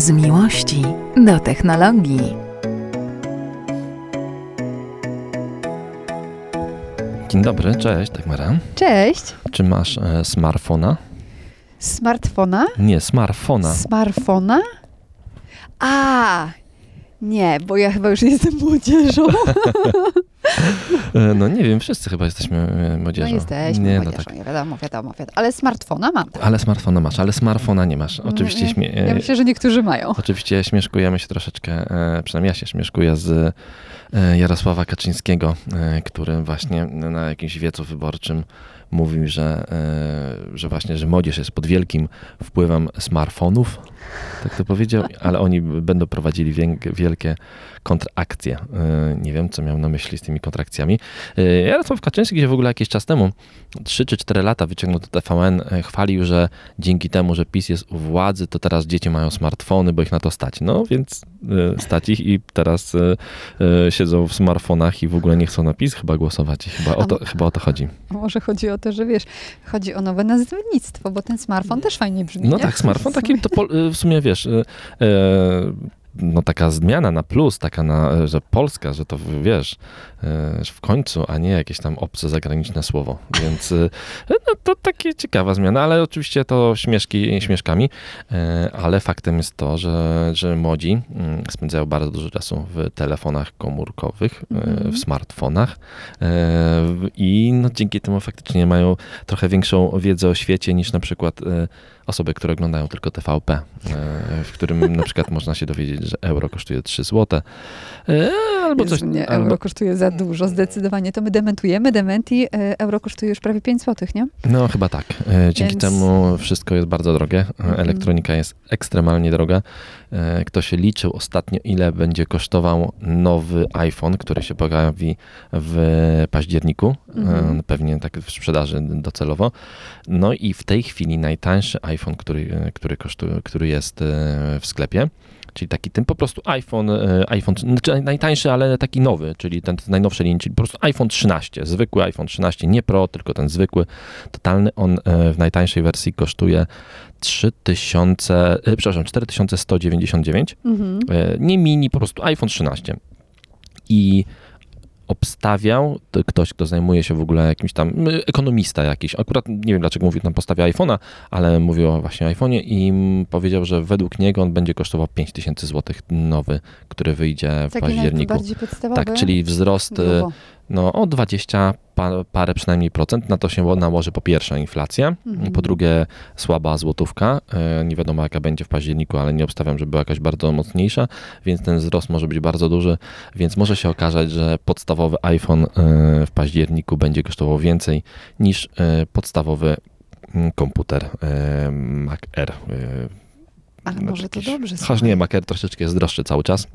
Z miłości do technologii. Dzień dobry, cześć Dagmara. Cześć. Czy masz e, smartfona? Smartfona? Nie, smartfona. Smartfona? A, nie, bo ja chyba już nie jestem młodzieżą. E, no nie wiem, wszyscy chyba jesteśmy e, młodzieżą. No jesteśmy nie, młodzieżą, no tak. nie wiadomo, wiadomo, wiadomo. Ale smartfona mam. Tak. Ale smartfona masz, ale smartfona nie masz. Oczywiście, Nie, śmie- Ja myślę, że niektórzy mają. oczywiście śmieszkujemy się troszeczkę, e, przynajmniej ja się śmieszkuję z e, Jarosława Kaczyńskiego, e, który właśnie na jakimś wiecu wyborczym mówił, że, e, że właśnie, że młodzież jest pod wielkim wpływem smartfonów, tak to powiedział, ale oni będą prowadzili wielkie kontrakcje. E, Nie wiem, co miał na myśli z tymi kontrakcjami. E, Jarosław Kaczyński, gdzie w ogóle jakiś czas temu, 3 czy 4 lata wyciągnął do TVN, chwalił, że dzięki temu, że PiS jest u władzy, to teraz dzieci mają smartfony, bo ich na to stać. No więc stać ich i teraz siedzą w smartfonach i w ogóle nie chcą na PiS chyba głosować. I chyba o to, chyba o to chodzi. Może chodzi o to, że wiesz, chodzi o nowe nazewnictwo, bo ten smartfon też fajnie brzmi. No nie? tak, smartfon taki to pol, w sumie wiesz, e, no taka zmiana na plus, taka na, że Polska, że to wiesz, w końcu, a nie jakieś tam obce zagraniczne słowo. Więc e, no to takie ciekawa zmiana, ale oczywiście to śmieszki śmieszkami, e, ale faktem jest to, że, że młodzi mm, spędzają bardzo dużo czasu w telefonach komórkowych, e, Mhm. w smartfonach e, i no dzięki temu faktycznie mają trochę większą wiedzę o świecie niż na przykład e, osoby, które oglądają tylko TVP, e, w którym na przykład można się dowiedzieć, że euro kosztuje 3 złote, e, albo Jezu, coś, nie, albo, euro kosztuje za dużo, zdecydowanie. To my dementujemy, dementi, e, euro kosztuje już prawie 5 zł, nie? no chyba tak. E, Dzięki Więc- temu wszystko jest bardzo drogie, E, Mhm. elektronika jest ekstremalnie droga. Kto się liczył ostatnio, ile będzie kosztował nowy iPhone, który się pojawi w październiku, Mhm. pewnie tak w sprzedaży docelowo. No i w tej chwili najtańszy iPhone, który, który, kosztuje, który jest w sklepie, czyli taki ten po prostu iPhone, iPhone, znaczy najtańszy, ale taki nowy, czyli ten z najnowszej linii, czyli po prostu iPhone 13, zwykły iPhone 13, nie Pro, tylko ten zwykły, totalny, on e, w najtańszej wersji kosztuje 3000, e, przepraszam, 4199, Mhm. E, nie mini, po prostu iPhone 13. I obstawiał to ktoś, kto zajmuje się w ogóle jakimś tam, ekonomista jakiś, akurat nie wiem dlaczego mówił tam postawie iPhone'a, ale mówił o właśnie iPhone'ie i powiedział, że według niego on będzie kosztował 5000 zł nowy, który wyjdzie w Taki październiku. Tak, czyli wzrost y, no, o 20 pa- parę przynajmniej procent. Na to się nałoży po pierwsze inflacja, Mhm. po drugie słaba złotówka. E, Nie wiadomo jaka będzie w październiku, ale nie obstawiam, żeby była jakaś bardzo mocniejsza, więc ten wzrost może być bardzo duży, więc może się okazać, że podstawowy iPhone e, w październiku będzie kosztował więcej niż e, podstawowy mm, komputer Mac Air. Ale no, może to jakiś- dobrze. Chociaż nie, Mac Air troszeczkę jest droższy cały czas.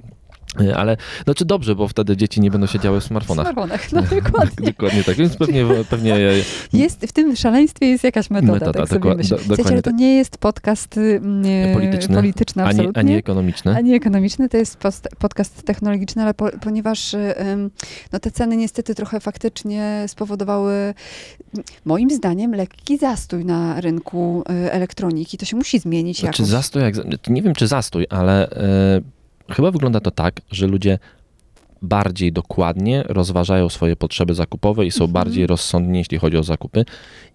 E, Ale, znaczy dobrze, bo wtedy dzieci nie będą siedziały w W smartfonach. smartfonach, no dokładnie. Dokładnie tak, więc pewnie, pewnie Jest, w tym szaleństwie jest jakaś metoda, Metoda, tak sobie myślę. do- dokładnie ale to tak. nie jest podcast y, mm, Polityczny. polityczny ani, ani ekonomiczny. Ani ekonomiczny, to jest post, podcast technologiczny, ale po, ponieważ y, no, te ceny niestety trochę faktycznie spowodowały, moim zdaniem, lekki zastój na rynku y, elektroniki. To się musi zmienić Znaczy jakoś. zastój, jak, nie wiem czy zastój, ale e, chyba wygląda to tak, że ludzie bardziej dokładnie rozważają swoje potrzeby zakupowe i są Mhm. bardziej rozsądni, jeśli chodzi o zakupy.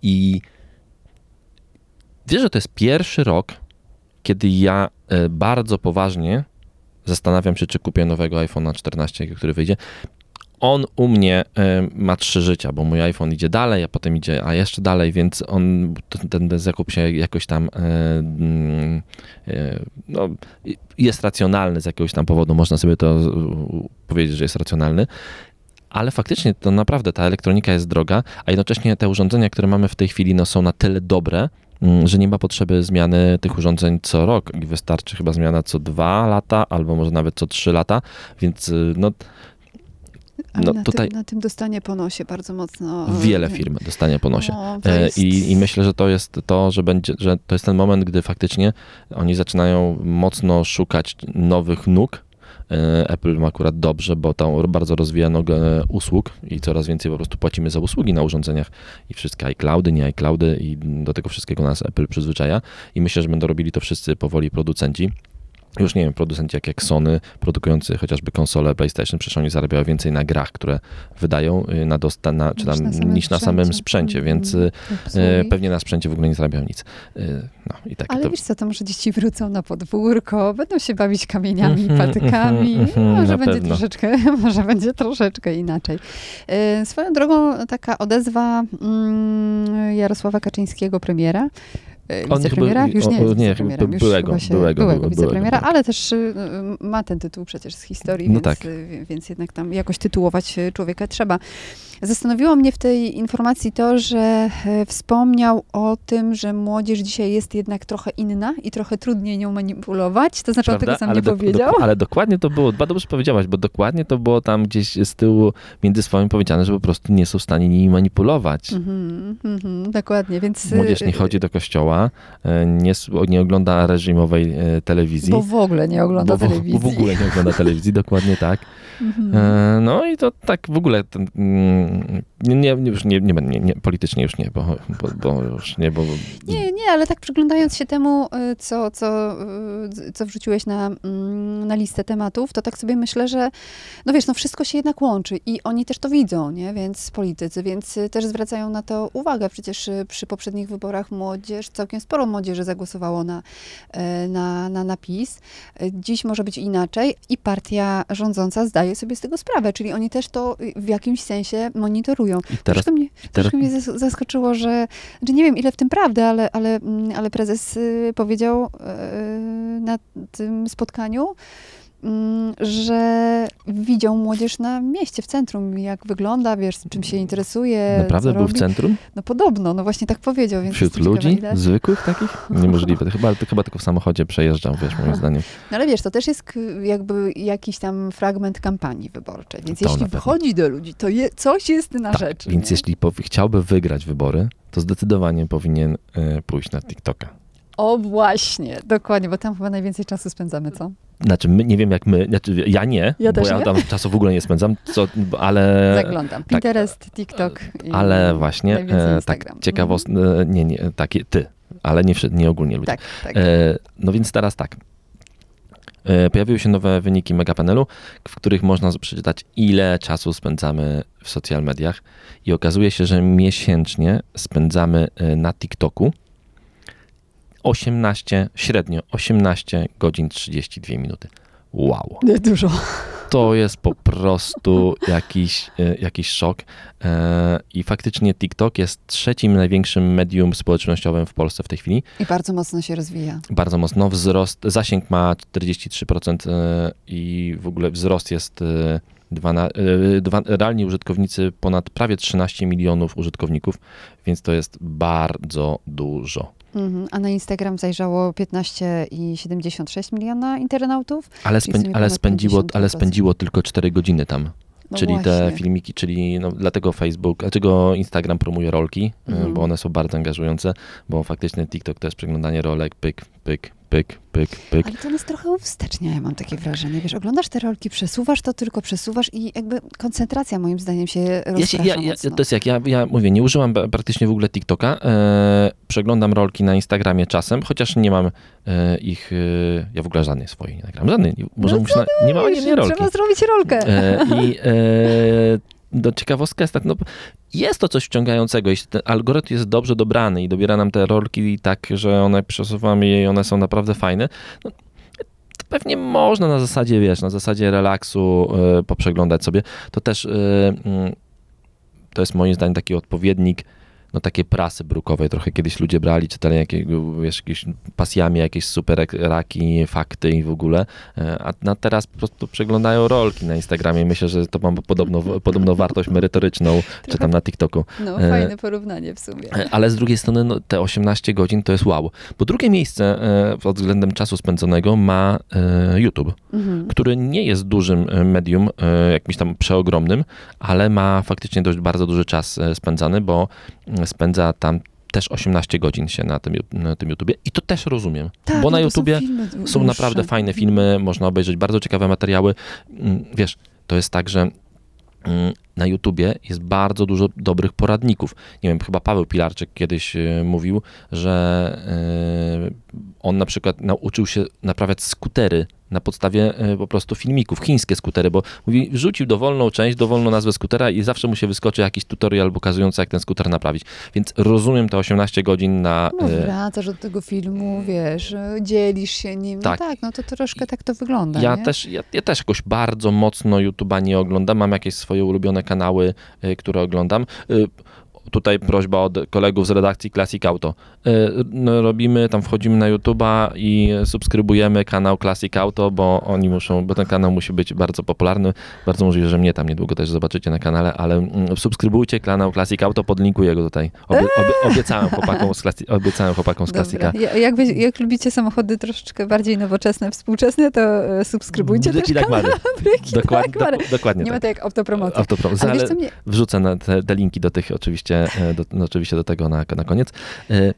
I wiesz, że to jest pierwszy rok, kiedy ja e, bardzo poważnie zastanawiam się, czy kupię nowego iPhone'a 14, który wyjdzie. On u mnie e, ma trzy życia, bo mój iPhone idzie dalej, a potem idzie, a jeszcze dalej, więc on, ten, ten zakup się jakoś tam e, mm, e, no, jest racjonalny z jakiegoś tam powodu, można sobie to powiedzieć, że jest racjonalny. Ale faktycznie to naprawdę ta elektronika jest droga, a jednocześnie te urządzenia, które mamy w tej chwili, no, są na tyle dobre, mm, że nie ma potrzeby zmiany tych urządzeń co rok wystarczy chyba zmiana co dwa lata, albo może nawet co trzy lata, więc y, no, Ale no na, tutaj- tym, na tym dostanie po nosie bardzo mocno. wiele y, firm dostanie po nosie. No, E, jest... I, I myślę, że to jest to, że będzie, że to jest ten moment, gdy faktycznie oni zaczynają mocno szukać nowych nóg E, Apple ma akurat dobrze, bo tam bardzo rozwija nogę usług i coraz więcej po prostu płacimy za usługi na urządzeniach i wszystkie iCloudy, nie iCloudy i do tego wszystkiego nas Apple przyzwyczaja i myślę, że będą robili to wszyscy powoli producenci już nie wiem, producenci jak, jak Sony, produkujący chociażby konsole PlayStation, przecież oni zarabiają więcej na grach, które wydają y, na dosta, na, czy tam, Niż na samym niż na samym sprzęcie. Mhm. więc y, e, pewnie na sprzęcie w ogóle nie zarabiają nic. Y, No i tak Ale to... wiesz co, to może dzieci wrócą na podwórko, będą się bawić kamieniami, Mhm, patykami. mhm, może będzie pewno. troszeczkę, może będzie troszeczkę inaczej. Swoją drogą taka odezwa mm, Jarosława Kaczyńskiego, premiera. E, On Wicepremiera? chyba- Już nie jest nie, wicepremierem, chyba już byłego, chyba się, byłego, byłego, wicepremiera, byłego. ale też y, ma ten tytuł przecież z historii, No więc, tak. y, więc jednak tam jakoś tytułować y, człowieka trzeba. Zastanowiło mnie w tej informacji to, że e, wspomniał o tym, że młodzież dzisiaj jest jednak trochę inna i trochę trudniej nią manipulować. To znaczy, on tego sam nie do- powiedział. do- ale dokładnie to było, bardzo dobrze powiedziałaś, bo dokładnie to było tam gdzieś z tyłu między słowami powiedziane, że po prostu nie są w stanie nimi manipulować. Mhm, mhm, dokładnie, więc... Młodzież nie chodzi do kościoła, e, nie, nie ogląda reżimowej e, telewizji. Bo w ogóle nie ogląda bo telewizji. W ogóle nie ogląda telewizji, dokładnie tak. Mhm. E, No i to tak w ogóle ten, mm, nie, już nie, nie, nie, nie, politycznie już nie, bo, bo, bo już nie, bo Nie, nie, ale tak przyglądając się temu, y, co, co, y, co wrzuciłeś na, mm, na listę tematów, to tak sobie myślę, że no wiesz, no wszystko się jednak łączy i oni też to widzą, nie? Więc politycy, więc y, też zwracają na to uwagę. Przecież przy poprzednich wyborach młodzież, całkiem sporo młodzieży zagłosowało na, e, na, na napis. Dziś może być inaczej i partia rządząca zdaje sobie z tego sprawę, czyli oni też to w jakimś sensie monitorują. i teraz, Troszkę mnie, teraz mnie zas- zaskoczyło, że, że nie wiem ile w tym prawdy, ale, ale, mm, ale prezes y, powiedział y, na tym spotkaniu, że widział młodzież na mieście, w centrum, jak wygląda, wiesz, czym się interesuje, naprawdę był w robi. centrum? No podobno, no właśnie tak powiedział, więc Wśród ciekawa, ludzi? Zwykłych takich? Niemożliwe. Chyba, chyba tylko w samochodzie przejeżdżał, wiesz, moim zdaniem. No ale wiesz, to też jest jakby jakiś tam fragment kampanii wyborczej, więc To jeśli pewno. wychodzi do ludzi, to je, coś jest na Tak, rzeczy. więc nie? jeśli chciałby wygrać wybory, to zdecydowanie powinien e, pójść na TikToka. O właśnie, dokładnie, bo tam chyba najwięcej czasu spędzamy, co? Znaczy, my, nie wiem jak my, znaczy, ja nie, Ja bo ja nie. tam czasu w ogóle nie spędzam, co, ale... Zaglądam. Pinterest, TikTok. I tak. Ale właśnie, e, tak, ciekawost, e, nie, nie, takie ty, ale nie, nie ogólnie ludzie. Tak, tak. E, no więc teraz tak. E, pojawiły się nowe wyniki Megapanelu, w których można przeczytać, ile czasu spędzamy w social mediach. I okazuje się, że miesięcznie spędzamy e, na TikToku 18, średnio 18 godzin 32 minuty. Wow. Nie dużo. To jest po prostu jakiś, e, jakiś szok. E, I faktycznie TikTok jest trzecim największym medium społecznościowym w Polsce w tej chwili I bardzo mocno się rozwija. bardzo mocno. Wzrost, zasięg ma 43% e, i w ogóle wzrost jest e, dwa na, e, dwa, realni użytkownicy ponad prawie 13 milionów użytkowników, więc to jest bardzo dużo. Mhm. A na Instagram zajrzało 15,76 miliona internautów. Ale, ale, spędziło, ale 52%. spędziło tylko 4 godziny tam. No czyli te właśnie. filmiki, czyli no, dlatego Facebook, dlaczego Instagram promuje rolki, e, Mhm. bo one są bardzo angażujące, bo faktycznie TikTok to jest przeglądanie rolek, pyk, pyk, pyk, pyk, pyk. Ale to nas trochę uwstecznia, ja mam takie wrażenie. Wiesz, oglądasz te rolki, przesuwasz to, tylko przesuwasz i jakby koncentracja moim zdaniem się Ja, rozprasza się, ja, ja, mocno. to jest jak, ja, ja mówię, nie użyłam ba- praktycznie w ogóle TikToka. E, przeglądam rolki na Instagramie czasem, chociaż nie mam e, ich, e, ja w ogóle żadnej swojej nie nagram. Żadnej. Może No muszę na, nie ma ani jednej rolki. Trzeba zrobić rolkę. E, I no, ciekawostka jest tak, no, jest to coś wciągającego, jeśli ten algorytm jest dobrze dobrany i dobiera nam te rolki tak, że one przesuwamy je i one są naprawdę fajne, no, to pewnie można na zasadzie, wiesz, na zasadzie relaksu e, poprzeglądać sobie. To też e, mm, to jest moim zdaniem taki odpowiednik no takiej prasy brukowej. Trochę kiedyś ludzie brali, czytali jakiego, wiesz, jakieś pasjami, jakieś super raki, fakty i w ogóle, e, a na teraz po prostu przeglądają rolki na Instagramie. Myślę, że to ma podobno, podobną wartość merytoryczną, czy tam na TikToku. No, e, fajne porównanie w sumie. E, Ale z drugiej strony no, te 18 godzin to jest wow. Bo drugie miejsce pod względem czasu spędzonego ma YouTube, Mhm. który nie jest dużym medium, jakimś tam przeogromnym, ale ma faktycznie dość bardzo duży czas spędzany, bo spędza tam też 18 godzin się na tym, na tym YouTubie i to też rozumiem, Tak, bo na no są YouTubie filmy są dłuższe. naprawdę fajne filmy, można obejrzeć bardzo ciekawe materiały. Mm, Wiesz, to jest tak, że mm, na YouTubie jest bardzo dużo dobrych poradników. Nie wiem, chyba Paweł Pilarczyk kiedyś e, mówił, że e, on na przykład nauczył się naprawiać skutery na podstawie e, po prostu filmików, chińskie skutery, bo mówi, wrzucił dowolną część, dowolną nazwę skutera i zawsze mu się wyskoczy jakiś tutorial pokazujący, jak ten skuter naprawić. Więc rozumiem te 18 godzin na... No e, wracasz do tego filmu, wiesz, e, dzielisz się nim. Tak. No tak, no to troszkę tak to wygląda, Ja nie? też, ja, ja też jakoś bardzo mocno YouTube'a nie oglądam. Mam jakieś swoje ulubione kanały, y, które oglądam. Tutaj prośba od kolegów z redakcji Classic Auto. Y, No, robimy, tam wchodzimy na YouTube'a i subskrybujemy kanał Classic Auto, bo oni muszą, bo ten kanał musi być bardzo popularny. Bardzo możliwe, że mnie tam niedługo też zobaczycie na kanale, ale mm, subskrybujcie kanał Classic Auto, podlinkuję go tutaj. Obie, obie, obiecałem chłopakom z, Classic- obiecałem chłopakom z Classica. Ja- Jak, jak lubicie samochody troszeczkę bardziej nowoczesne, współczesne, to e, subskrybujcie też Bryki Dagmary. Bryki Dokładnie, Dagmary. dok- dokładnie Nie ma tak. to jak autopromocja. Autoprom. Ale Ale mnie... wrzucę na te, te linki do tych oczywiście, e, do, no, oczywiście do tego na, na koniec. E,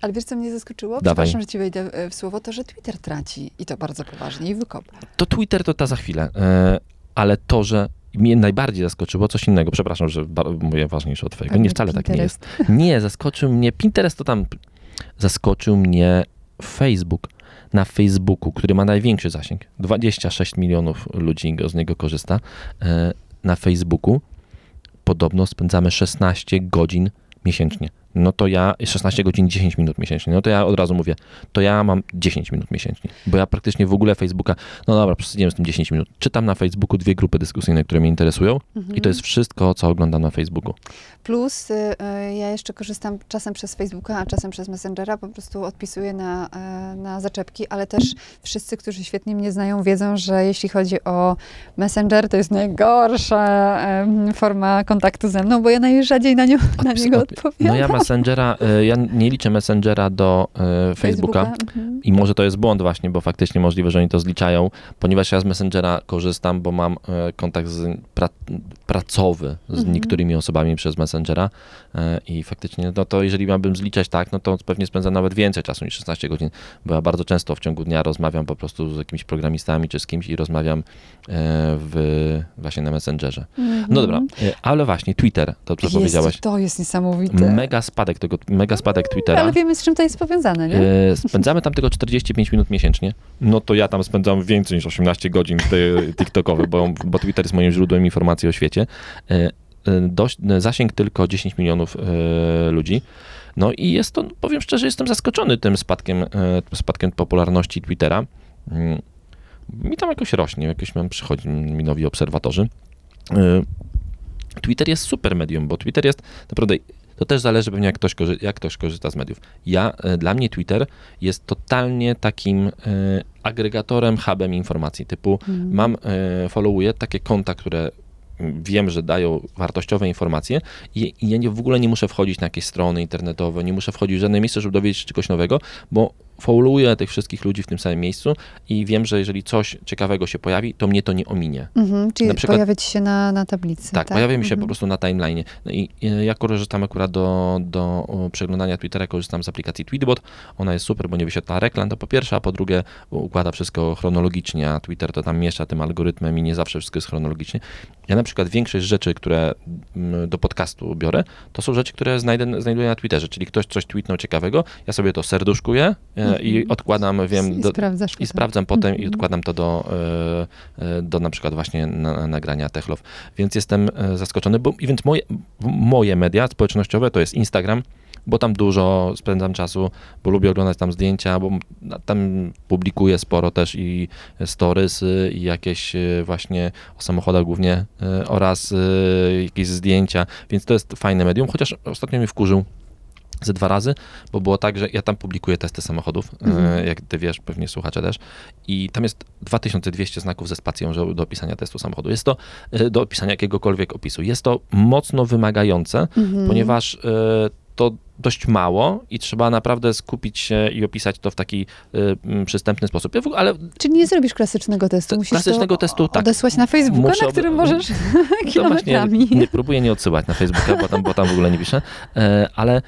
Ale wiesz, co mnie zaskoczyło? Dawaj. Przepraszam, że ci wejdę w słowo, to, że Twitter traci i to bardzo poważnie i wykop. To Twitter to ta za chwilę, e, ale to, że mnie najbardziej zaskoczyło coś innego, przepraszam, że mówię ważniejsze od twojego, nie wcale tak nie Pinterest. jest. Nie, zaskoczył mnie, Pinterest to tam, zaskoczył mnie Facebook. Na Facebooku, który ma największy zasięg, 26 milionów ludzi z niego korzysta, na Facebooku podobno spędzamy 16 godzin miesięcznie. No to ja, 16 godzin 10 minut miesięcznie, no to ja od razu mówię, to ja mam 10 minut miesięcznie, bo ja praktycznie w ogóle Facebooka, no dobra, przesadziłem z tym 10 minut. Czytam na Facebooku dwie grupy dyskusyjne, które mnie interesują i to jest wszystko, co oglądam na Facebooku. Plus y, y, ja jeszcze korzystam czasem przez Facebooka, a czasem przez Messengera, po prostu odpisuję na, e, na zaczepki, ale też wszyscy, którzy świetnie mnie znają, wiedzą, że jeśli chodzi o Messenger, to jest najgorsza em, forma kontaktu ze mną, bo ja najrzadziej na, nią, na Odpis- niego odpi- odpowiadam. No ja Messengera, e, ja nie liczę Messengera do e, Facebooka. Mhm. I może to jest błąd właśnie, bo faktycznie możliwe, że oni to zliczają, ponieważ ja z Messengera korzystam, bo mam e, kontakt z, pra, pracowy z Mhm. niektórymi osobami przez Messengera i faktycznie, no to jeżeli miałbym zliczać tak, no to pewnie spędzam nawet więcej czasu niż 16 godzin, bo ja bardzo często w ciągu dnia rozmawiam po prostu z jakimiś programistami czy z kimś i rozmawiam w, właśnie na Messengerze. No dobra, ale właśnie Twitter, to co Jezu, powiedziałeś, to jest niesamowite. mega spadek tego, mega spadek Twittera. Ale wiemy, z czym to jest powiązane, nie? E, Spędzamy tam tylko 45 minut miesięcznie. No to ja tam spędzam więcej niż 18 godzin TikTokowe, bo, bo Twitter jest moim źródłem informacji o świecie. E, e, Dość, zasięg tylko 10 milionów e, ludzi. No i jest to, powiem szczerze, jestem zaskoczony tym spadkiem, spadkiem popularności Twittera. Mm, Mi tam jakoś rośnie, jakoś mam, przychodzi mi nowi obserwatorzy. Twitter jest super medium, bo Twitter jest naprawdę, to też zależy pewnie jak ktoś, korzy- jak ktoś korzysta z mediów. Ja, e, dla mnie Twitter jest totalnie takim e, agregatorem, hubem informacji, typu Mhm. mam, e, followuję takie konta, które wiem, że dają wartościowe informacje i, i ja nie, w ogóle nie muszę wchodzić na jakieś strony internetowe, nie muszę wchodzić w żadne miejsce, żeby dowiedzieć się czegoś nowego, bo followuję tych wszystkich ludzi w tym samym miejscu i wiem, że jeżeli coś ciekawego się pojawi, to mnie to nie ominie. Mhm, czyli na przykład- pojawia ci się na, na tablicy. Tak, pojawia mi się po Mhm. prostu na timeline. No i e, ja korzystam akurat do, do przeglądania Twittera, korzystam z aplikacji Tweetbot. Ona jest super, bo nie wyświetla reklam, to po pierwsze, a po drugie układa wszystko chronologicznie, a Twitter to tam miesza tym algorytmem i nie zawsze wszystko jest chronologicznie. Ja na przykład większość rzeczy, które mm, do podcastu biorę, to są rzeczy, które znajdę, znajduję na Twitterze, czyli ktoś coś tweetnął ciekawego, ja sobie to serduszkuję e, i Mhm. odkładam, wiem, I do, i potem. sprawdzam potem i Mhm. odkładam to do, e, e, do na przykład właśnie na, nagrania Techlow. Więc jestem zaskoczony, bo i więc moje, moje media społecznościowe to jest Instagram, bo tam dużo spędzam czasu, bo lubię oglądać tam zdjęcia, bo tam publikuję sporo też i storysy i jakieś e, właśnie o samochodach głównie e, oraz e, jakieś zdjęcia, więc to jest fajne medium, chociaż ostatnio mnie wkurzył ze dwa razy, bo było tak, że ja tam publikuję testy samochodów, Mhm. jak ty wiesz, pewnie słuchacze też, i tam jest 2200 znaków ze spacją do opisania testu samochodu. Jest to do opisania jakiegokolwiek opisu. Jest to mocno wymagające, Mhm. ponieważ to dość mało i trzeba naprawdę skupić się i opisać to w taki e, m, przystępny sposób. Ja w ale Czyli nie zrobisz klasycznego testu, musisz Klasycznego to testu, tak. odesłać na Facebooka, Muszę na którym możesz właśnie kilometrami. nie, próbuję nie odsyłać na Facebooka, bo tam, bo tam w ogóle nie piszę, e, ale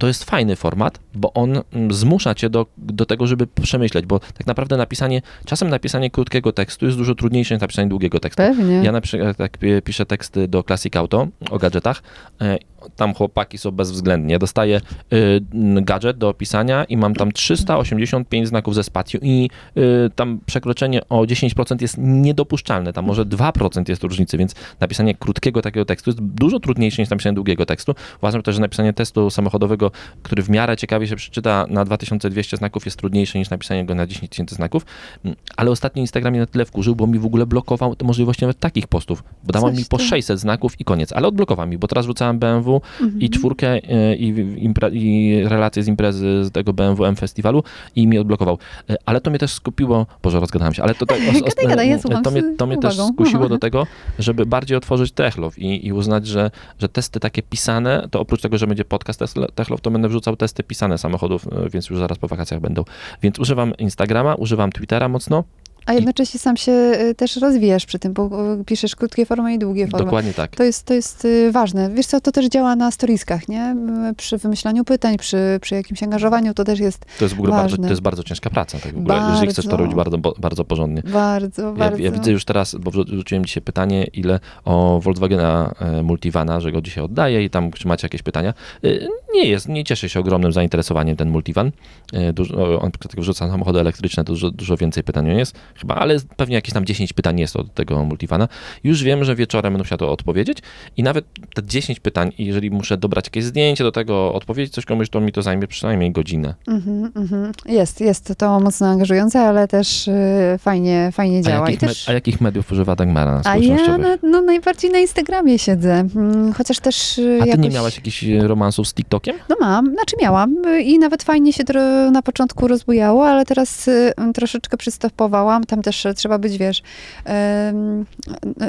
to jest fajny format, bo on mm, zmusza cię do, do tego, żeby przemyśleć, bo tak naprawdę napisanie, czasem napisanie krótkiego tekstu jest dużo trudniejsze niż napisanie długiego tekstu. Pewnie. Ja na przykład tak pi- piszę teksty do Classic Auto o gadżetach. e, Tam chłopaki są bezwzględnie. Dostaję y, gadżet do opisania i mam tam 385 znaków ze spacją i y, tam przekroczenie o 10% jest niedopuszczalne. Tam może 2% jest różnicy, więc napisanie krótkiego takiego tekstu jest dużo trudniejsze niż napisanie długiego tekstu. Uważam też, że napisanie testu samochodowego, który w miarę ciekawie się przeczyta na 2200 znaków jest trudniejsze niż napisanie go na 10 tysięcy znaków. Mm, Ale ostatnio Instagram mnie na tyle wkurzył, bo mi w ogóle blokował te możliwości nawet takich postów, bo dawał mi po ty. 600 znaków i koniec, ale odblokował mi, bo teraz rzucałem BMW Mhm. i czwórkę i, impre, i relacje z imprezy z tego BMW M Festiwalu i mi odblokował. Y, Ale to mnie też skupiło, Boże, rozgadałem się, ale to, tak, gadaj, ja słucham to mnie, z to mnie też skusiło do tego, żeby bardziej otworzyć Techlow i, i uznać, że, że testy takie pisane, to oprócz tego, że będzie podcast Techlow, to będę wrzucał testy pisane samochodów, y, więc już zaraz po wakacjach będą. Więc używam Instagrama, używam Twittera mocno, A jednocześnie sam się y, też rozwijasz przy tym, bo y, piszesz krótkie formy i długie formy. dokładnie tak. To jest, to jest y, ważne. Wiesz co, to też działa na storiskach, nie? Przy wymyślaniu pytań, przy, przy jakimś angażowaniu to też jest To jest w ogóle bardzo, ważne. to jest bardzo ciężka praca, tak w ogóle, jeżeli chcesz to Bardzo. robić bardzo, bardzo porządnie. bardzo, Ja, bardzo... ja widzę już teraz, bo wrzu- wrzuciłem dzisiaj pytanie, ile o Volkswagena e, Multivana, że go dzisiaj oddaję i tam czy macie jakieś pytania. E, Nie jest, nie cieszy się ogromnym zainteresowaniem ten Multivan. E, Dużo, on tylko wrzuca samochody elektryczne, to dużo, dużo więcej pytań jest chyba, ale pewnie jakieś tam 10 pytań jest od tego Multivana. Już wiem, że wieczorem będę musiał to odpowiedzieć i nawet te 10 pytań, jeżeli muszę dobrać jakieś zdjęcie do tego, odpowiedzieć coś komuś, to mi to zajmie przynajmniej godzinę. Mhm, mhm. Jest, jest to mocno angażujące, ale też y, fajnie, fajnie A działa. I jakich, me, też... a jakich mediów używa Dagmara na A ja na, no, najbardziej na Instagramie siedzę, Mm, chociaż też y, A ty jakoś... nie miałaś jakichś e, romansów z TikTokiem? No mam, znaczy miałam y, i nawet fajnie się na początku rozbujało, ale teraz y, troszeczkę przystopowałam. Tam też y, trzeba być, wiesz,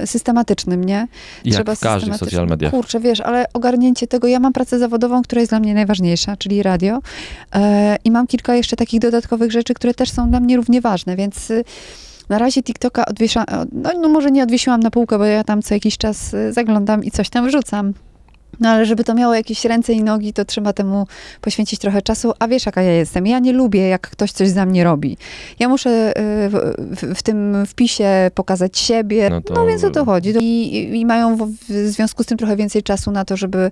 y, systematycznym, nie? Jak trzeba w każdych social mediach. Kurczę, wiesz, ale ogarnięcie tego, ja mam pracę zawodową, która jest dla mnie najważniejsza, czyli radio e, i mam kilka jeszcze takich dodatkowych rzeczy, które też są dla mnie równie ważne, więc y, na razie TikToka odwiesza, no, no może nie odwiesiłam na półkę, bo ja tam co jakiś czas y, zaglądam i coś tam wrzucam. No ale żeby to miało jakieś ręce i nogi, to trzeba temu poświęcić trochę czasu. A wiesz, jaka ja jestem? Ja nie lubię, jak ktoś coś za mnie robi. Ja muszę y, w, w, w tym wpisie pokazać siebie. No No, to- więc o to chodzi. I, i mają w, w związku z tym trochę więcej czasu na to, żeby,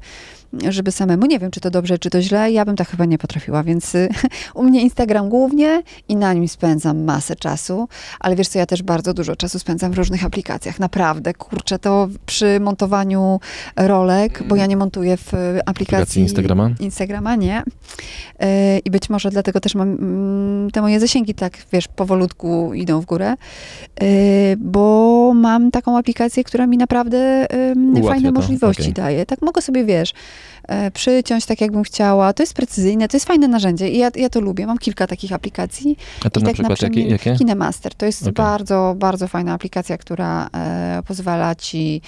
żeby samemu. Nie wiem, czy to dobrze, czy to źle. Ja bym tak chyba nie potrafiła, więc u mnie Instagram głównie i na nim spędzam masę czasu. Ale wiesz co, ja też bardzo dużo czasu spędzam w różnych aplikacjach. Naprawdę, kurczę, to przy montowaniu rolek, bo ja nie montuję w y, aplikacji, Aplikacji Instagrama? Instagrama, nie. Y, I być może dlatego też mam mm, te moje zasięgi tak, wiesz, powolutku idą w górę, Y, bo mam taką aplikację, która mi naprawdę Ułatwia fajne to, możliwości okej. daje. Tak mogę sobie, wiesz, e, przyciąć tak, jakbym chciała. To jest precyzyjne, to jest fajne narzędzie i ja, ja to lubię. Mam kilka takich aplikacji. A to I na tak przykład jakie? przemian- jakie? KineMaster. To jest Okej. bardzo, bardzo fajna aplikacja, która e, pozwala ci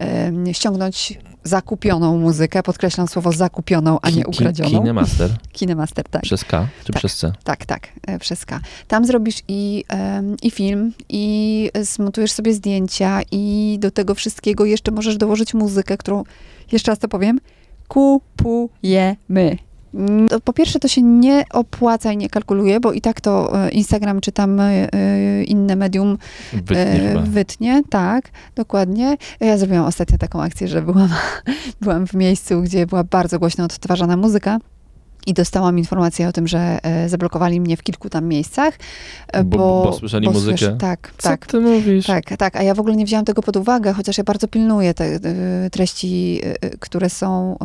e, ściągnąć zakupioną muzykę. Podkreślam słowo zakupioną, a nie ukradzioną. KineMaster KineMaster, tak. przez K czy Tak. przez C? Tak, tak, e, przez K. Tam zrobisz i, em, i film, i zmontujesz sobie zdjęcia, i do tego wszystkiego jeszcze możesz dołożyć muzykę, którą, jeszcze raz to powiem, kupujemy. Mm, To po pierwsze, to się nie opłaca i nie kalkuluje, bo i tak to e, Instagram czy tam e, e, inne medium Wytnie wytnie, tak, dokładnie. Ja zrobiłam ostatnio taką akcję, że byłam, byłam w miejscu, gdzie była bardzo głośno odtwarzana muzyka. I dostałam informację o tym, że e, zablokowali mnie w kilku tam miejscach. e, Bo- Bo, bo słyszeli muzykę? słysz- tak, Co tak. ty mówisz? Tak, tak, a ja w ogóle nie wzięłam tego pod uwagę, chociaż ja bardzo pilnuję te e, treści, które są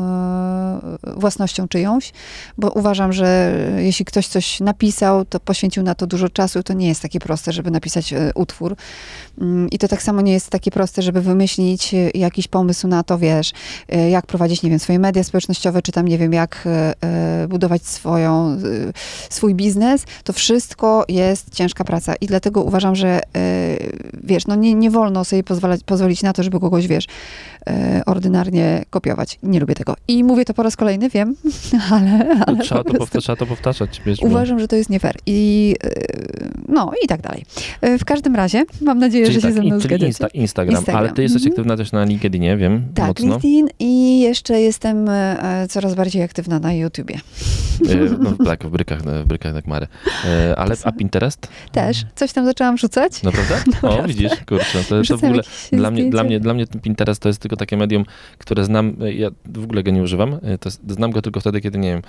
własnością czyjąś, bo uważam, że jeśli ktoś coś napisał, to poświęcił na to dużo czasu, to nie jest takie proste, żeby napisać utwór. Mm, I to tak samo nie jest takie proste, żeby wymyślić jakiś pomysł na to, wiesz, jak prowadzić, nie wiem, swoje media społecznościowe, czy tam, nie wiem, jak budować swoją, e, swój biznes. To wszystko jest ciężka praca i dlatego uważam, że e, wiesz, no nie, nie wolno sobie pozwalać, pozwolić na to, żeby kogoś, wiesz, e, ordynarnie kopiować. Nie lubię tego. I mówię to po raz kolejny, wiem, ale, ale trzeba, po to prostu powtarzać, trzeba to powtarzać. Wiesz, uważam, że to jest nie fair. I e, no i tak dalej. E, W każdym razie mam nadzieję, Czyli że się tak, ze mną zgadzacie. Insta, Instagram. Instagram, ale ty jesteś mhm. aktywna też na LinkedInie, wiem, Tak, mocno. LinkedIn i jeszcze jestem e, coraz bardziej aktywna na YouTubie. E, No, tak, w brykach, w brykach tak Mary. E, Ale a Pinterest? Też. Coś tam zaczęłam rzucać. Naprawdę? O, widzisz, kurczę, to, to w ogóle dla mnie, dla, mnie, dla mnie Pinterest to jest tylko takie medium, które znam, e, ja w ogóle go nie używam, to znam go tylko wtedy, kiedy, nie wiem,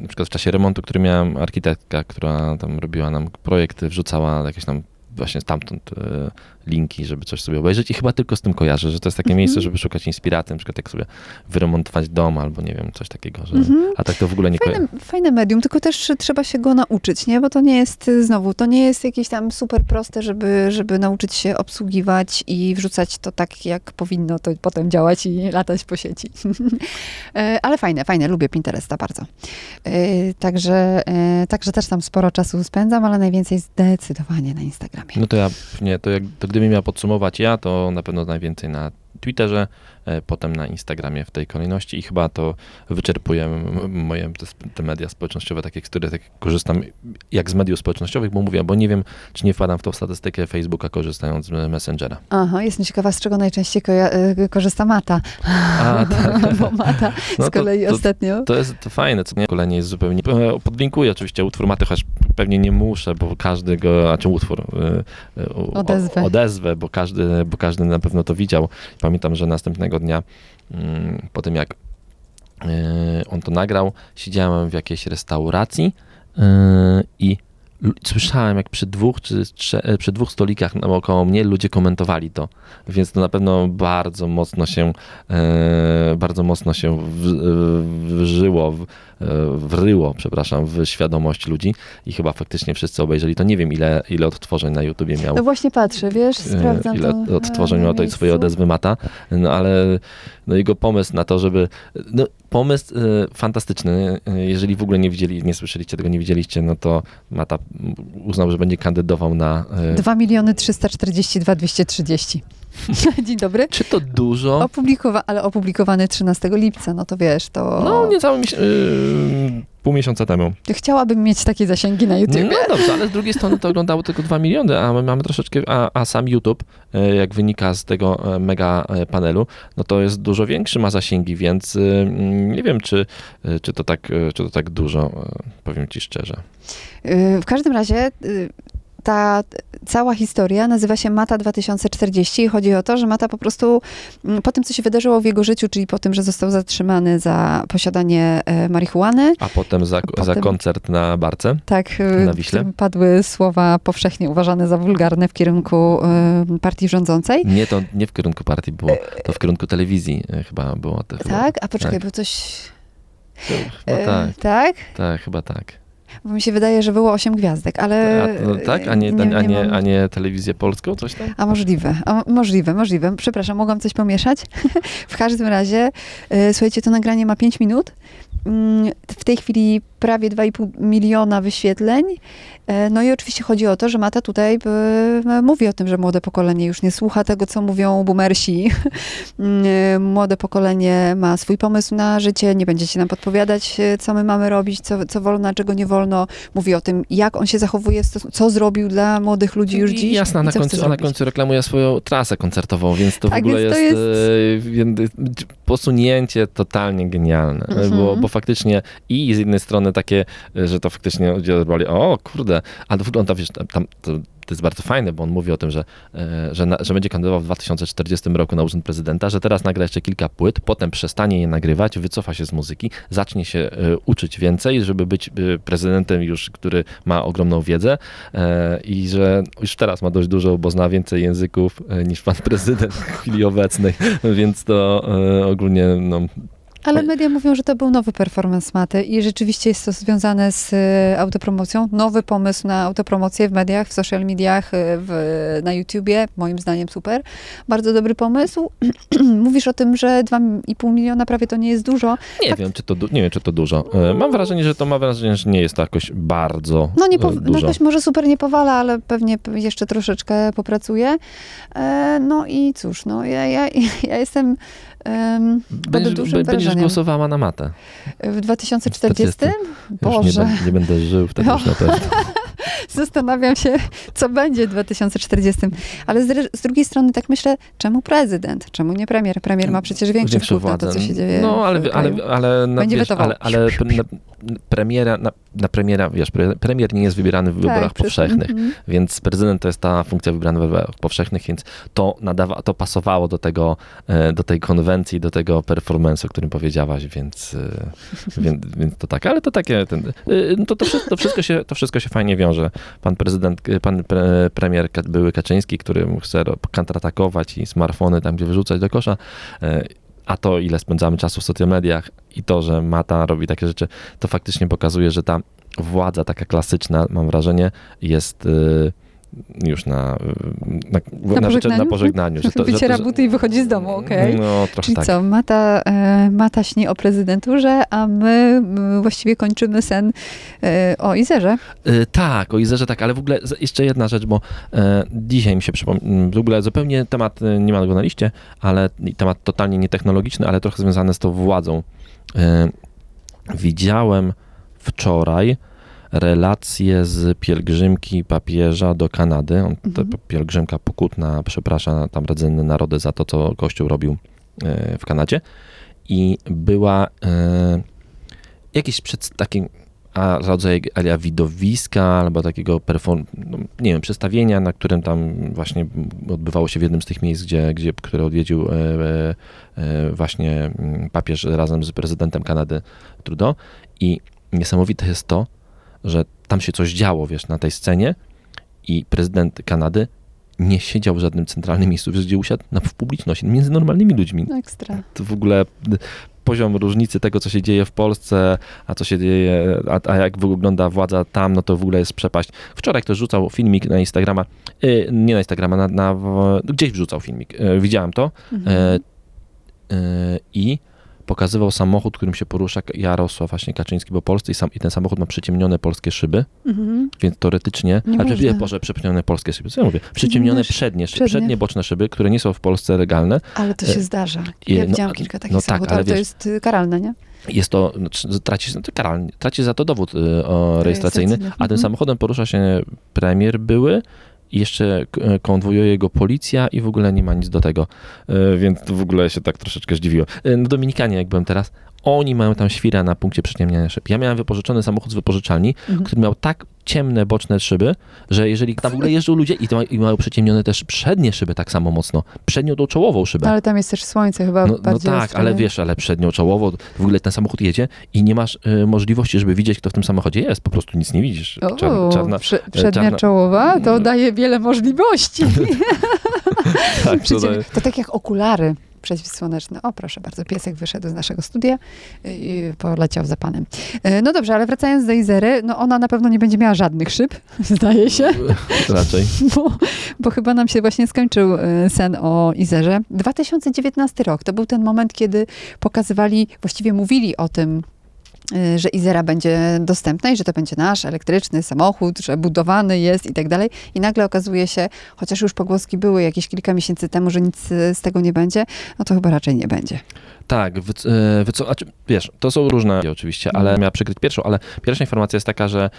na przykład w czasie remontu, który miałem, architektka, która tam robiła nam projekty, wrzucała jakieś tam właśnie stamtąd e, linki, żeby coś sobie obejrzeć i chyba tylko z tym kojarzę, że to jest takie Mhm. miejsce, żeby szukać inspiracji, na przykład jak sobie wyremontować dom albo nie wiem, coś takiego, że, Mhm. a tak to w ogóle nie kojarzę. Fajne, fajne medium, tylko też trzeba się go nauczyć, nie? Bo to nie jest, y, znowu, to nie jest jakieś tam super proste, żeby, żeby nauczyć się obsługiwać i wrzucać to tak, jak powinno to potem działać i latać po sieci. E, Ale fajne, fajne, lubię Pinteresta bardzo. E, Także, także też tam sporo czasu spędzam, ale najwięcej zdecydowanie na Instagramie. No to ja, nie, to, jak, to gdybym miał podsumować ja, to na pewno najwięcej na Twitterze, potem na Instagramie w tej kolejności i chyba to wyczerpuje moje te, media społecznościowe, takie, z których tak korzystam jak z mediów społecznościowych, bo mówię, bo nie wiem, czy nie wpadam w tą statystykę Facebooka korzystając z Messengera. Aha, jestem ciekawa, z czego najczęściej e, korzysta Mata. A, tak. Bo Mata No z to- kolei to- ostatnio... To jest to fajne, co nie kolenie jest zupełnie. e, Podlinkuję oczywiście utwór Maty, chociaż pewnie nie muszę, bo każdy go, a czy utwór, e, e, o- Odezwę. odezwę bo, każdy, bo każdy na pewno to widział. Pamiętam, że następnego dnia, mm, po tym jak e, on to nagrał, siedziałem w jakiejś restauracji e, i słyszałem, jak przy dwóch czy trze, e, przy dwóch stolikach naokoło mnie ludzie komentowali to, więc to na pewno bardzo mocno się e, bardzo mocno się w, e, wżyło, w, e, wryło, przepraszam, w świadomość ludzi i chyba faktycznie wszyscy obejrzeli to. Nie wiem, ile, ile odtworzeń na YouTubie miał. No właśnie patrzę, wiesz, e, sprawdzam ile to odtworzeń miał miejscu. swojej odezwy Mata, no ale no, jego pomysł na to, żeby, no pomysł e, fantastyczny, E, jeżeli w ogóle nie widzieli, nie słyszeliście tego, nie widzieliście, no to Mata uznał, że będzie kandydował na... e, 2 miliony 342 230. Dzień dobry. Czy to dużo? Opublikowa- ale opublikowany 13 lipca, no to wiesz, to No, niecałe miesiąc, yy, pół miesiąca temu. chciałabym mieć takie zasięgi na YouTube. No dobrze, ale z drugiej strony to oglądało tylko 2 miliony, a my mamy troszeczkę, a, a sam YouTube, e, jak wynika z tego e, mega e, panelu, no to jest dużo większy, ma zasięgi, więc mm, nie wiem, czy, czy, to, tak, czy to tak dużo, powiem ci szczerze. W każdym razie ta cała historia nazywa się Mata 2040 i chodzi o to, że Mata po prostu mm, po tym, co się wydarzyło w jego życiu, czyli po tym, że został zatrzymany za posiadanie e, marihuany, A potem za, za Potem- koncert na barce. tak, y, Na Wiśle? padły słowa powszechnie uważane za wulgarne w kierunku y, partii rządzącej. Nie, to nie w kierunku partii było, to w kierunku telewizji e, chyba było. To chyba, Tak? A poczekaj, tak. bo coś... E, tak, tak? tak, chyba tak. Bo mi się wydaje, że było osiem gwiazdek, ale... A, no, tak? A nie, nie, a, nie, mam- a nie telewizję polską, coś tam? A możliwe, a możliwe, możliwe. Przepraszam, mogłam coś pomieszać? w każdym razie, e, słuchajcie, to nagranie ma 5 minut. Mm, W tej chwili prawie 2,5 miliona wyświetleń. E, No i oczywiście chodzi o to, że Mata tutaj e, mówi o tym, że młode pokolenie już nie słucha tego, co mówią boomersi. Mm, e, Młode pokolenie ma swój pomysł na życie, nie będziecie nam podpowiadać, co my mamy robić, co, co wolno, a czego nie wolno. Mówi o tym, jak on się zachowuje, w co zrobił dla młodych ludzi już dziś. Jasne, a i na końcu, a na końcu reklamuje swoją trasę koncertową, więc to w Tak, ogóle więc jest, to e, więc posunięcie totalnie genialne, Mhm. bo, bo faktycznie i z jednej strony takie, e, że to faktycznie ludzie odebrali, o kurde, ale wygląda, wiesz, tam, to, to jest bardzo fajne, bo on mówi o tym, że, e, że, na, że będzie kandydował w 2040 roku na urząd prezydenta, że teraz nagra jeszcze kilka płyt, potem przestanie je nagrywać, wycofa się z muzyki, zacznie się e, uczyć więcej, żeby być prezydentem już, który ma ogromną wiedzę i że już teraz ma dość dużo, bo zna więcej języków niż pan prezydent w chwili obecnej, więc to ogólnie no, Ale media mówią, że to był nowy performance maty i rzeczywiście jest to związane z e, autopromocją. Nowy pomysł na autopromocję w mediach, w social mediach, e, w, na YouTubie. Moim zdaniem super. Bardzo dobry pomysł. Mówisz o tym, że 2,5 miliona prawie to nie jest dużo. Nie Tak. wiem, czy to, nie wiem, czy to dużo. E, Mam wrażenie, że to mam wrażenie, że nie jest to jakoś bardzo No, nie pow- no dużo. jakoś może super nie powala, ale pewnie jeszcze troszeczkę popracuje. No i cóż, no ja, ja, ja jestem Będziesz, dużym będziesz głosowała na matę. W 2040? Już nie, Boże. nie będę żył wtedy No. już na pewno. Zastanawiam się, co będzie w 2040. Ale z, z drugiej strony tak myślę, czemu prezydent? Czemu nie premier? Premier ma przecież większy wpływ na to, co władzę. się dzieje No, ale, w ale, kraju. ale, na, Będzie wiesz, ale, ale na, premiera, na, na premiera, wiesz, pre, premier nie jest wybierany w wyborach Tak, przez- powszechnych, mhm. więc prezydent to jest ta funkcja wybrana w wyborach powszechnych, więc to nadawa, to pasowało do tego, e, do tej konwencji, do tego performance'u, o którym powiedziałaś, więc, e, więc, więc to tak, ale to takie, ten, e, no to, to, wszystko, to, wszystko się, to wszystko się fajnie wiąże. Pan prezydent, e, pan pre, premier były Kaczyński, który chce kontratakować i smartfony tam, gdzie wyrzucać do kosza, e, a to, ile spędzamy czasu w social mediach i to, że Mata robi takie rzeczy, to faktycznie pokazuje, że ta władza taka klasyczna, mam wrażenie, jest y, już na, y, na, na, pożegnaniu? na pożegnaniu. Że to, Wyciera że, buty i wychodzi z domu, okej. No, trochę Czyli tak. co, Mata, e, Mata śni o prezydenturze, a my właściwie kończymy sen e, o Izerze. Y, tak, o Izerze tak, ale w ogóle jeszcze jedna rzecz, bo e, dzisiaj mi się przypomniał, w ogóle zupełnie temat, nie ma go na liście, ale temat totalnie nietechnologiczny, ale trochę związany z tą władzą. E, widziałem wczoraj relacje z pielgrzymki papieża do Kanady. On, Mhm. pielgrzymka pokutna przeprasza tam rdzenne narody za to, co Kościół robił e, w Kanadzie. I była e, jakiś przed takim a rodzaj alia widowiska albo takiego perform, no, nie wiem, przedstawienia, na którym tam właśnie odbywało się w jednym z tych miejsc, gdzie, gdzie, które odwiedził e, e, e, właśnie mm, papież razem z prezydentem Kanady Trudeau i niesamowite jest to, że tam się coś działo, wiesz, na tej scenie i prezydent Kanady nie siedział w żadnym centralnym miejscu, wiesz, gdzie usiadł na, w publiczności, między normalnymi ludźmi. No ekstra. To w ogóle poziom różnicy tego, co się dzieje w Polsce, a co się dzieje, a, a jak wygląda władza tam, no to w ogóle jest przepaść. Wczoraj ktoś rzucał filmik na Instagrama, y, nie na Instagrama, na, na, gdzieś wrzucał filmik, y, widziałem to e, i pokazywał samochód, którym się porusza Jarosław właśnie Kaczyński po Polsce i, sam, i ten samochód ma przyciemnione polskie szyby, Mhm. więc teoretycznie, Nie a można. nie, Boże, przyciemnione polskie szyby, co ja mówię, przyciemnione przednie, przednie. przednie boczne szyby, które nie są w Polsce legalne, Ale to się zdarza. i- Ja no, widziałam a- kilka takich no tak, samochodów, ale ale to wiesz- jest y, karalne, nie? jest to, znaczy, traci, no karalnie, traci za to dowód y, o, rejestracyjny, Rejestracyjny, a tym mhm. samochodem porusza się premier były jeszcze k- e, konwojuje go policja i w ogóle nie ma nic do tego, Y, więc w ogóle się tak troszeczkę zdziwiło. Y, No Dominikanie, jak byłem teraz, oni mają tam świra na punkcie przyciemniania szyb. Ja miałem wypożyczony samochód z wypożyczalni, Mhm. który miał tak ciemne boczne szyby, że jeżeli tam w ogóle jeżdżą ludzie i, ma, i mają przyciemnione też przednie szyby tak samo mocno, przednią tą czołową szybę. Ale tam jest też słońce chyba No, no tak, ale wiesz, ale przednio czołowo, w ogóle ten samochód jedzie i nie masz y, możliwości, żeby widzieć, kto w tym samochodzie jest. Po prostu nic nie widzisz. O, Czarna, czarna, prze, przednia czarna- czołowa to Mm. daje wiele możliwości. tak, to daje- to tak jak okulary przeciwsłoneczne. O, proszę bardzo, piesek wyszedł z naszego studia i poleciał za panem. E, No dobrze, ale wracając do Izery, no ona na pewno nie będzie miała żadnych szyb, zdaje się, raczej. bo, bo chyba nam się właśnie skończył e, sen o Izerze. 2019 rok to był ten moment, kiedy pokazywali, właściwie mówili o tym, y, że Izera będzie dostępna i że to będzie nasz elektryczny samochód, że budowany jest i tak dalej. I nagle okazuje się, chociaż już pogłoski były jakieś kilka miesięcy temu, że nic y, z tego nie będzie, no to chyba raczej nie będzie. Tak, wyco- znaczy, wiesz, to są różne oczywiście, ale Mhm. miała przykryć pierwszą, ale pierwsza informacja jest taka, że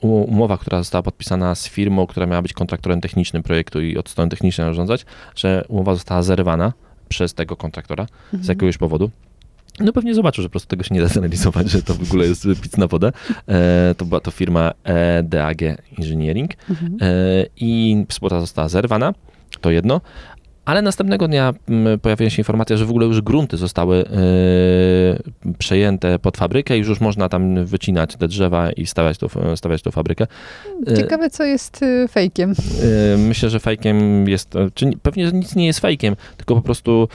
umowa, która została podpisana z firmą, która miała być kontraktorem technicznym projektu i od strony technicznej zarządzać, że umowa została zerwana przez tego kontraktora z Mhm. jakiegoś powodu. No pewnie zobaczył, że po prostu tego się nie da zrealizować, że to w ogóle jest pic na wodę. E, to była to firma e, DAG Engineering Mhm. e, i współpraca została zerwana, to jedno. Ale następnego dnia mm, pojawiła się informacja, że w ogóle już grunty zostały e, przejęte pod fabrykę i już można tam wycinać te drzewa i stawiać tą, stawiać tą fabrykę. E, Ciekawe, co jest fejkiem. Myślę, że fejkiem jest, czy nie- pewnie nic nie jest fejkiem, tylko po prostu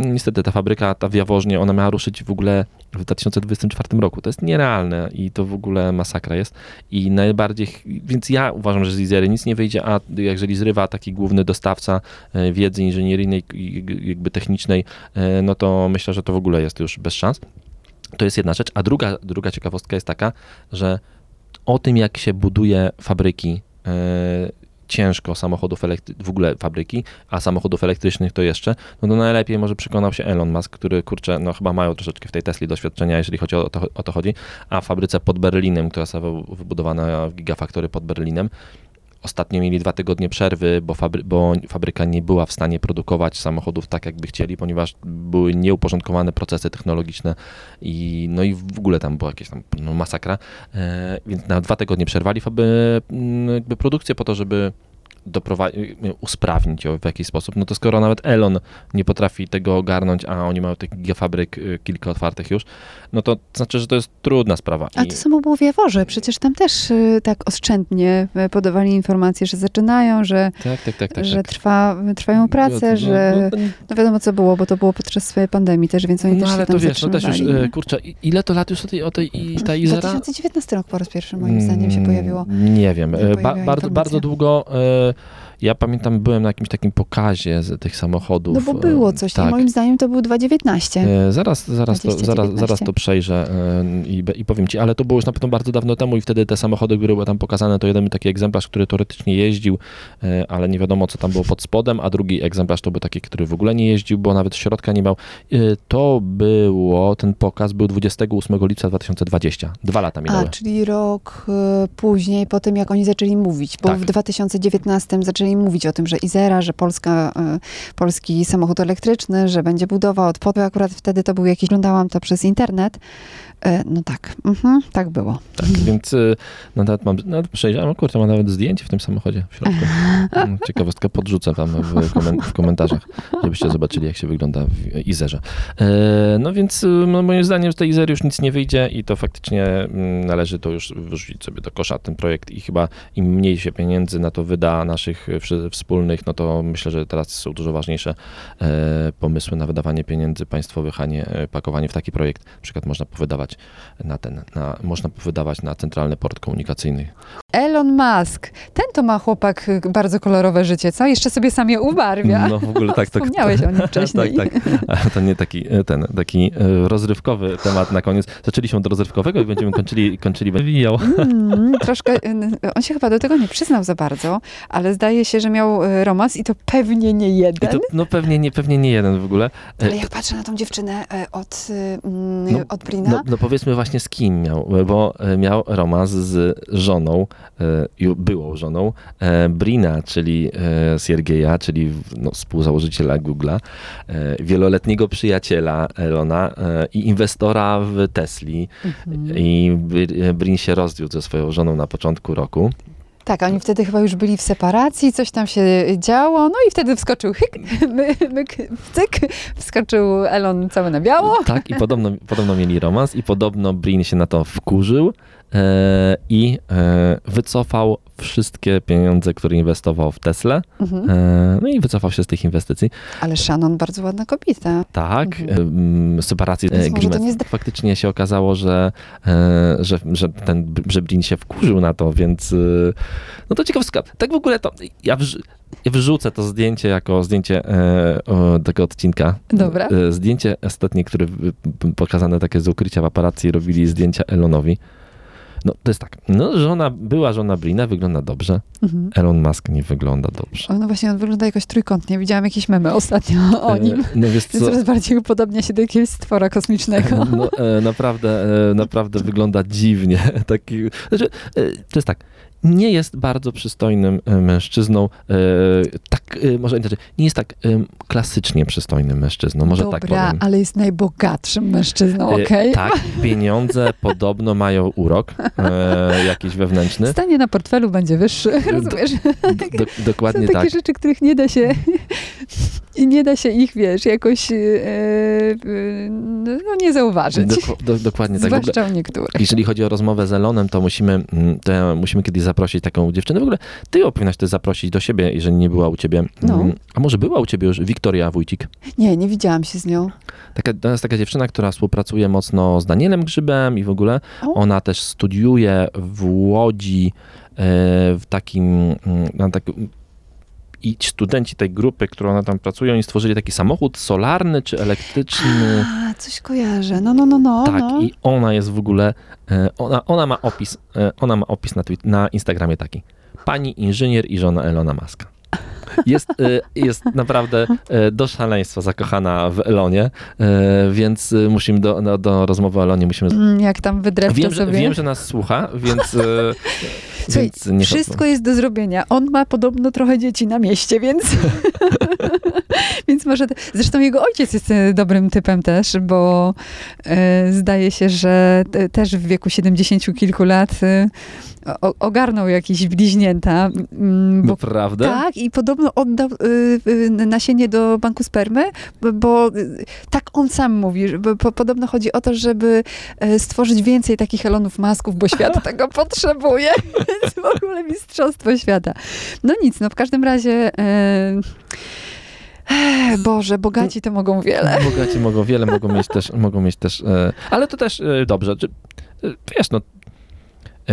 niestety ta fabryka, ta w Jaworznie, ona miała ruszyć w ogóle w 2024 roku. To jest nierealne i to w ogóle masakra jest. I najbardziej, więc ja uważam, że z Izery nic nie wyjdzie, a jeżeli zrywa taki główny dostawca e, wiedzy inżynieryjnej jakby technicznej, e, no to myślę, że to w ogóle jest już bez szans. To jest jedna rzecz. A druga, druga ciekawostka jest taka, że o tym, jak się buduje fabryki, e, ciężko samochodów elektrycznych, w ogóle fabryki, a samochodów elektrycznych to jeszcze, no to najlepiej może przekonał się Elon Musk, który, kurczę, no chyba mają troszeczkę w tej Tesli doświadczenia, jeżeli chodzi o to, o to chodzi, a w fabryce pod Berlinem, która została wybudowana w Gigafactory pod Berlinem, Ostatnio mieli dwa tygodnie przerwy, bo, fabry, bo fabryka nie była w stanie produkować samochodów tak, jakby chcieli, ponieważ były nieuporządkowane procesy technologiczne i no i w ogóle tam była jakaś tam no, masakra. E, więc na dwa tygodnie przerwali faby, jakby produkcję po to, żeby doprowadzić, usprawnić ją w jakiś sposób. No to skoro nawet Elon nie potrafi tego ogarnąć, a oni mają tych gigafabryk y, kilka otwartych już, no to znaczy, że to jest trudna sprawa. A I- to samo było w Jaworze. Przecież tam też y, tak oszczędnie y, podawali informacje, że zaczynają, że, tak, tak, tak, tak. że tak. trwa, trwają prace, No, że no, no, no wiadomo co było, bo to było podczas swojej pandemii też, więc oni no też ale się tam to wiesz, no też już, zatrzymywali. e, kurczę, ile to lat już o tej, o tej i ta Izera? 2019 rok po raz pierwszy moim zdaniem się Mm, pojawiło. Nie wiem. Ba, bardzo, bardzo długo. uh, Ja pamiętam, byłem na jakimś takim pokazie z tych samochodów. No bo było e, coś, tak. moim zdaniem to był 2019. E, Zaraz, zaraz, to, 20, zaraz, 19. zaraz to przejrzę e, i, i powiem ci, ale to było już na pewno bardzo dawno temu i wtedy te samochody, które były tam pokazane, to jeden był taki egzemplarz, który teoretycznie jeździł, e, ale nie wiadomo co tam było pod spodem, a drugi egzemplarz to był taki, który w ogóle nie jeździł, bo nawet środka nie miał. To było, ten pokaz był 28 lipca 2020. Dwa lata minęły. A, czyli rok później, po tym jak oni zaczęli mówić, bo Tak. w 2019 zaczęli mówić o tym, że Izera, że Polska, y, polski samochód elektryczny, że będzie budowa od. Akurat wtedy to był jakiś, oglądałam to przez internet. Y, no tak, mhm, tak było. Tak, więc y, no, nawet mam, nawet przejrzałem, o kurczę, mam nawet zdjęcie w tym samochodzie w środku. Mm, Ciekawostkę podrzucę tam w, w komentarzach, żebyście zobaczyli, jak się wygląda w Izerze. E, no więc no, moim zdaniem z tej Izery już nic nie wyjdzie i to faktycznie mm, należy to już wyrzucić sobie do kosza ten projekt i chyba im mniej się pieniędzy na to wyda naszych wspólnych, no to myślę, że teraz są dużo ważniejsze e, pomysły na wydawanie pieniędzy państwowych, a nie e, pakowanie w taki projekt. Na przykład można powydawać na ten, na, można wydawać na centralny port komunikacyjny. Elon Musk. Ten to ma chłopak y, bardzo kolorowe życie, co? Jeszcze sobie sam je ubarwia. No w ogóle tak, tak. Wspomniałeś o nim wcześniej. tak, tak. To nie taki, e, ten, taki rozrywkowy temat na koniec. Zaczęliśmy od rozrywkowego i będziemy kończyli, kończyli wywijał. Mm, troszkę, y, on się chyba do tego nie przyznał za bardzo, ale zdaje się, że miał y, romans i to pewnie nie jeden. to, no pewnie nie, pewnie nie jeden w ogóle. E, Ale jak patrzę na tą dziewczynę e, od, y, mm, No, od Brina, No, no powiedzmy właśnie z kim miał, bo e, miał romans z żoną, e, byłą żoną e, Brina, czyli e, Siergieja, czyli no, współzałożyciela Google'a, e, wieloletniego przyjaciela Elona e, i inwestora w Tesli. Mhm. I Br- Brin się rozwiódł ze swoją żoną na początku roku. Tak, oni wtedy chyba już byli w separacji, coś tam się działo, no i wtedy wskoczył hyk, my, myk, cyk, wskoczył Elon cały na biało. Tak, i podobno, podobno mieli romans i podobno Brin się na to wkurzył e, i e, wycofał wszystkie pieniądze, które inwestował w Tesla. Mhm. E, no i wycofał się z tych inwestycji. Ale Shannon bardzo ładna kobieta. Tak, Mhm. separacji e, Faktycznie się okazało, że, e, że, że ten, że Brin się wkurzył na to, więc e, no to ciekawostka. Tak w ogóle to, ja, wrz, ja wrzucę to zdjęcie jako zdjęcie e, o, tego odcinka. Dobra. E, zdjęcie ostatnie, które pokazane takie z ukrycia paparazzi robili zdjęcia Elonowi. No to jest tak, no żona, była żona Brina, wygląda dobrze. Mhm. Elon Musk nie wygląda dobrze. O, no właśnie, on wygląda jakoś trójkątnie. Widziałam jakieś memy ostatnio o E, nim. No wiesz co, coraz bardziej upodobnia się do jakiegoś stwora kosmicznego. No, e, naprawdę, e, naprawdę wygląda dziwnie. Taki, znaczy, e, to jest tak. Nie jest bardzo przystojnym e, mężczyzną, e, tak, e, może inaczej, nie jest tak klasycznie przystojnym mężczyzną, może Dobra, tak powiem. ale jest najbogatszym mężczyzną, okej? Tak, pieniądze podobno mają urok jakiś wewnętrzny. Stanie na portfelu będzie wyższy, rozumiesz? Do, dokładnie Są takie tak. rzeczy, których nie da się i nie da się ich, wiesz, jakoś e, e, no, nie zauważyć. Do, dokładnie tak. Zwłaszcza u niektórych. jeżeli chodzi o rozmowę z Elonem, to musimy, mm, to ja musimy kiedyś zaprosić taką dziewczynę. W ogóle ty ją powinnaś też zaprosić do siebie, jeżeli nie była u ciebie. No. Mm, A może była u ciebie już Wiktoria Wójcik? Nie, nie widziałam się z nią. Taka, to jest taka dziewczyna, która współpracuje mocno z Danielem Grzybem i w ogóle O. ona też studiuje w Łodzi e, w takim, mm, na tak, i ci studenci tej grupy, którą ona tam pracuje, oni stworzyli taki samochód solarny czy elektryczny. A, coś kojarzę. No, no, no, no. tak, no. i ona jest w ogóle, e, ona, ona ma opis, e, ona ma opis na, na Instagramie taki. Pani inżynier i żona Elona Muska. Jest, e, jest naprawdę e, do szaleństwa zakochana w Elonie, e, więc musimy do, do, do rozmowy o Elonie musimy... Mm, Jak tam wydrepcze Wiem że, sobie. wiem, że nas słucha, więc, Słuchaj, więc Wszystko jest do zrobienia. On ma podobno trochę dzieci na mieście, więc. więc może. Zresztą jego ojciec jest e, dobrym typem też, bo e, zdaje się, że te- też w wieku 70 kilku lat e, o, ogarnął jakieś bliźnięta. mm, Bo Naprawdę? tak, i podobno oddał y, y, nasienie do banku spermy, bo, y, tak on sam mówi, że bo, po, podobno chodzi o to, żeby y, stworzyć więcej takich Elonów Masków, bo świat tego potrzebuje, więc w ogóle mistrzostwo świata. No nic, no w każdym razie... Boże, bogaci to mogą wiele. Bogaci mogą wiele, mogą mieć też, mogą mieć też e, ale to też e, dobrze. E, wiesz, no,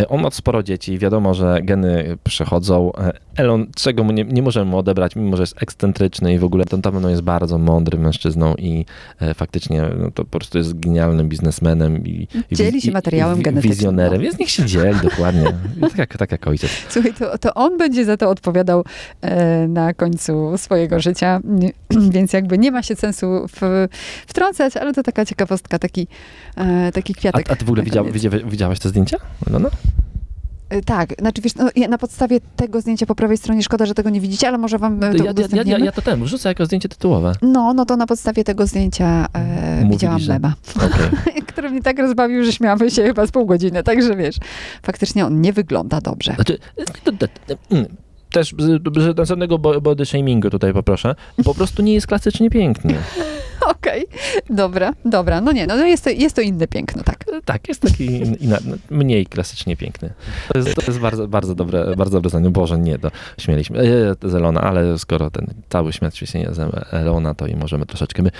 on ma sporo dzieci, wiadomo, że geny przechodzą. Elon, czego mu nie, nie możemy odebrać, mimo że jest ekscentryczny i w ogóle to na pewno jest bardzo mądrym mężczyzną i e, faktycznie no, to po prostu jest genialnym biznesmenem i, i Dzieli się i- materiałem i, genetycznym, Wizjonerem, no. więc niech się dzieli, dokładnie. tak, jak, tak jak ojciec. Słuchaj, to, to on będzie za to odpowiadał e, na końcu swojego życia, więc jakby nie ma się sensu w, wtrącać, ale to taka ciekawostka, taki, e, taki A, kwiatek. a ty w ogóle widział, koniec. widzia, widziałaś te zdjęcia? Elona? E, Tak, znaczy wiesz, no, ja na podstawie tego zdjęcia po prawej stronie, szkoda, że tego nie widzicie, ale może wam e, to Ja, ja, ja, ja, to ten, wrzucę jako zdjęcie tytułowe. No, no to na podstawie tego zdjęcia e, Mówili, widziałam że- mema, Okej. który mnie tak rozbawił, że śmiałam się chyba z pół godziny, także wiesz, faktycznie on nie wygląda dobrze. Znaczy, to- mm, też bez żadnego bo- body shamingu tutaj poproszę. Po prostu nie jest klasycznie piękny. Okej, dobra, dobra, no nie, no jest to, jest to inne piękno, tak. Tak, jest taki inna, mniej klasycznie piękny. To jest, to jest bardzo, bardzo dobre, bardzo dobre zdanie. Boże, nie, to śmieliśmy e, z Elona, ale skoro ten cały świat się z Elona, to i możemy troszeczkę my...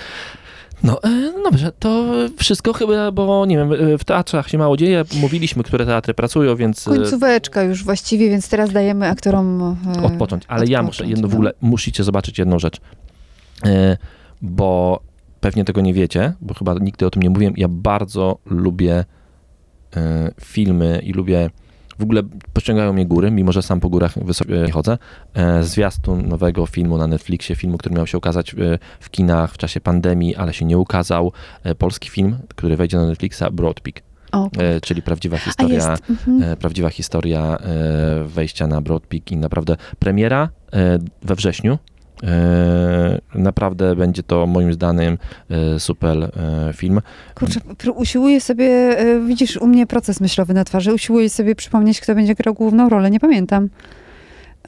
No, e, no dobrze, to wszystko chyba, bo nie wiem, e, w teatrach się mało dzieje. Mówiliśmy, które teatry pracują, więc... e, Końcóweczka już właściwie, więc teraz dajemy aktorom odpocząć. Ale ja muszę, odpocząć, jedno w no. ogóle, musicie zobaczyć jedną rzecz. Bo pewnie tego nie wiecie, bo chyba nigdy o tym nie mówiłem. Ja bardzo lubię filmy i lubię, w ogóle pociągają mnie góry, mimo że sam po górach wysoko nie chodzę. E, zwiastun nowego filmu na Netflixie, filmu, który miał się ukazać e, w kinach w czasie pandemii, ale się nie ukazał. E, polski film, który wejdzie na Netflixa, Broad Peak, O, e, czyli prawdziwa historia. Mhm. prawdziwa historia wejścia na Broad Peak i naprawdę premiera we wrześniu. E, Naprawdę będzie to moim zdaniem e, super e, film. Kurczę, usiłuję sobie, widzisz, u mnie proces myślowy na twarzy, usiłuję sobie przypomnieć, kto będzie grał główną rolę, nie pamiętam.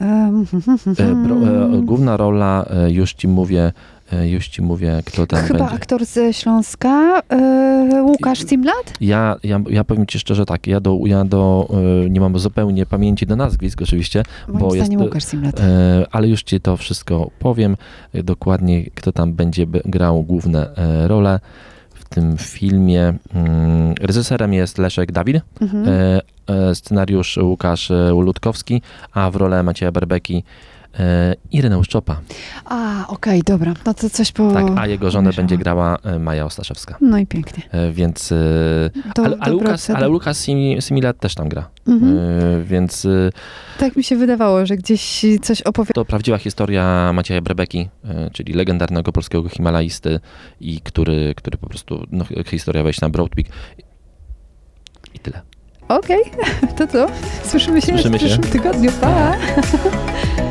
Główna rola, już ci mówię, już ci mówię, kto tam Chyba będzie. aktor ze Śląska, e, Łukasz Cimlat? Ja, ja, ja powiem ci szczerze tak, ja do, ja do e, nie mam zupełnie pamięci do nazwisk oczywiście, Moim Bo jest, zdaniem e, Łukasz Cimlat. E, ale już ci to wszystko powiem e, dokładnie, kto tam będzie grał główne e, role w tym filmie. Mm, Reżyserem jest Leszek Dawid, Mhm. e, e, scenariusz Łukasz e, Ludkowski, a w rolę Macieja Berbeki e, Ireneusz Czopa. A, okej, dobra, no to coś po... Tak, a jego żonę będzie grała e, Maja Ostaszewska. No i pięknie. E, Więc, ale, ale, Lukas, ale Lukas Simi- Similat też tam gra. Mhm. Więc Tak mi się wydawało, że gdzieś coś opowiada. To prawdziwa historia Macieja Brebeki, czyli legendarnego polskiego himalaisty i który, który po prostu, no, historia wejść na Broad Peak. I tyle. Okej, to co? Słyszymy się Słyszymy w się. przyszłym tygodniu. Pa!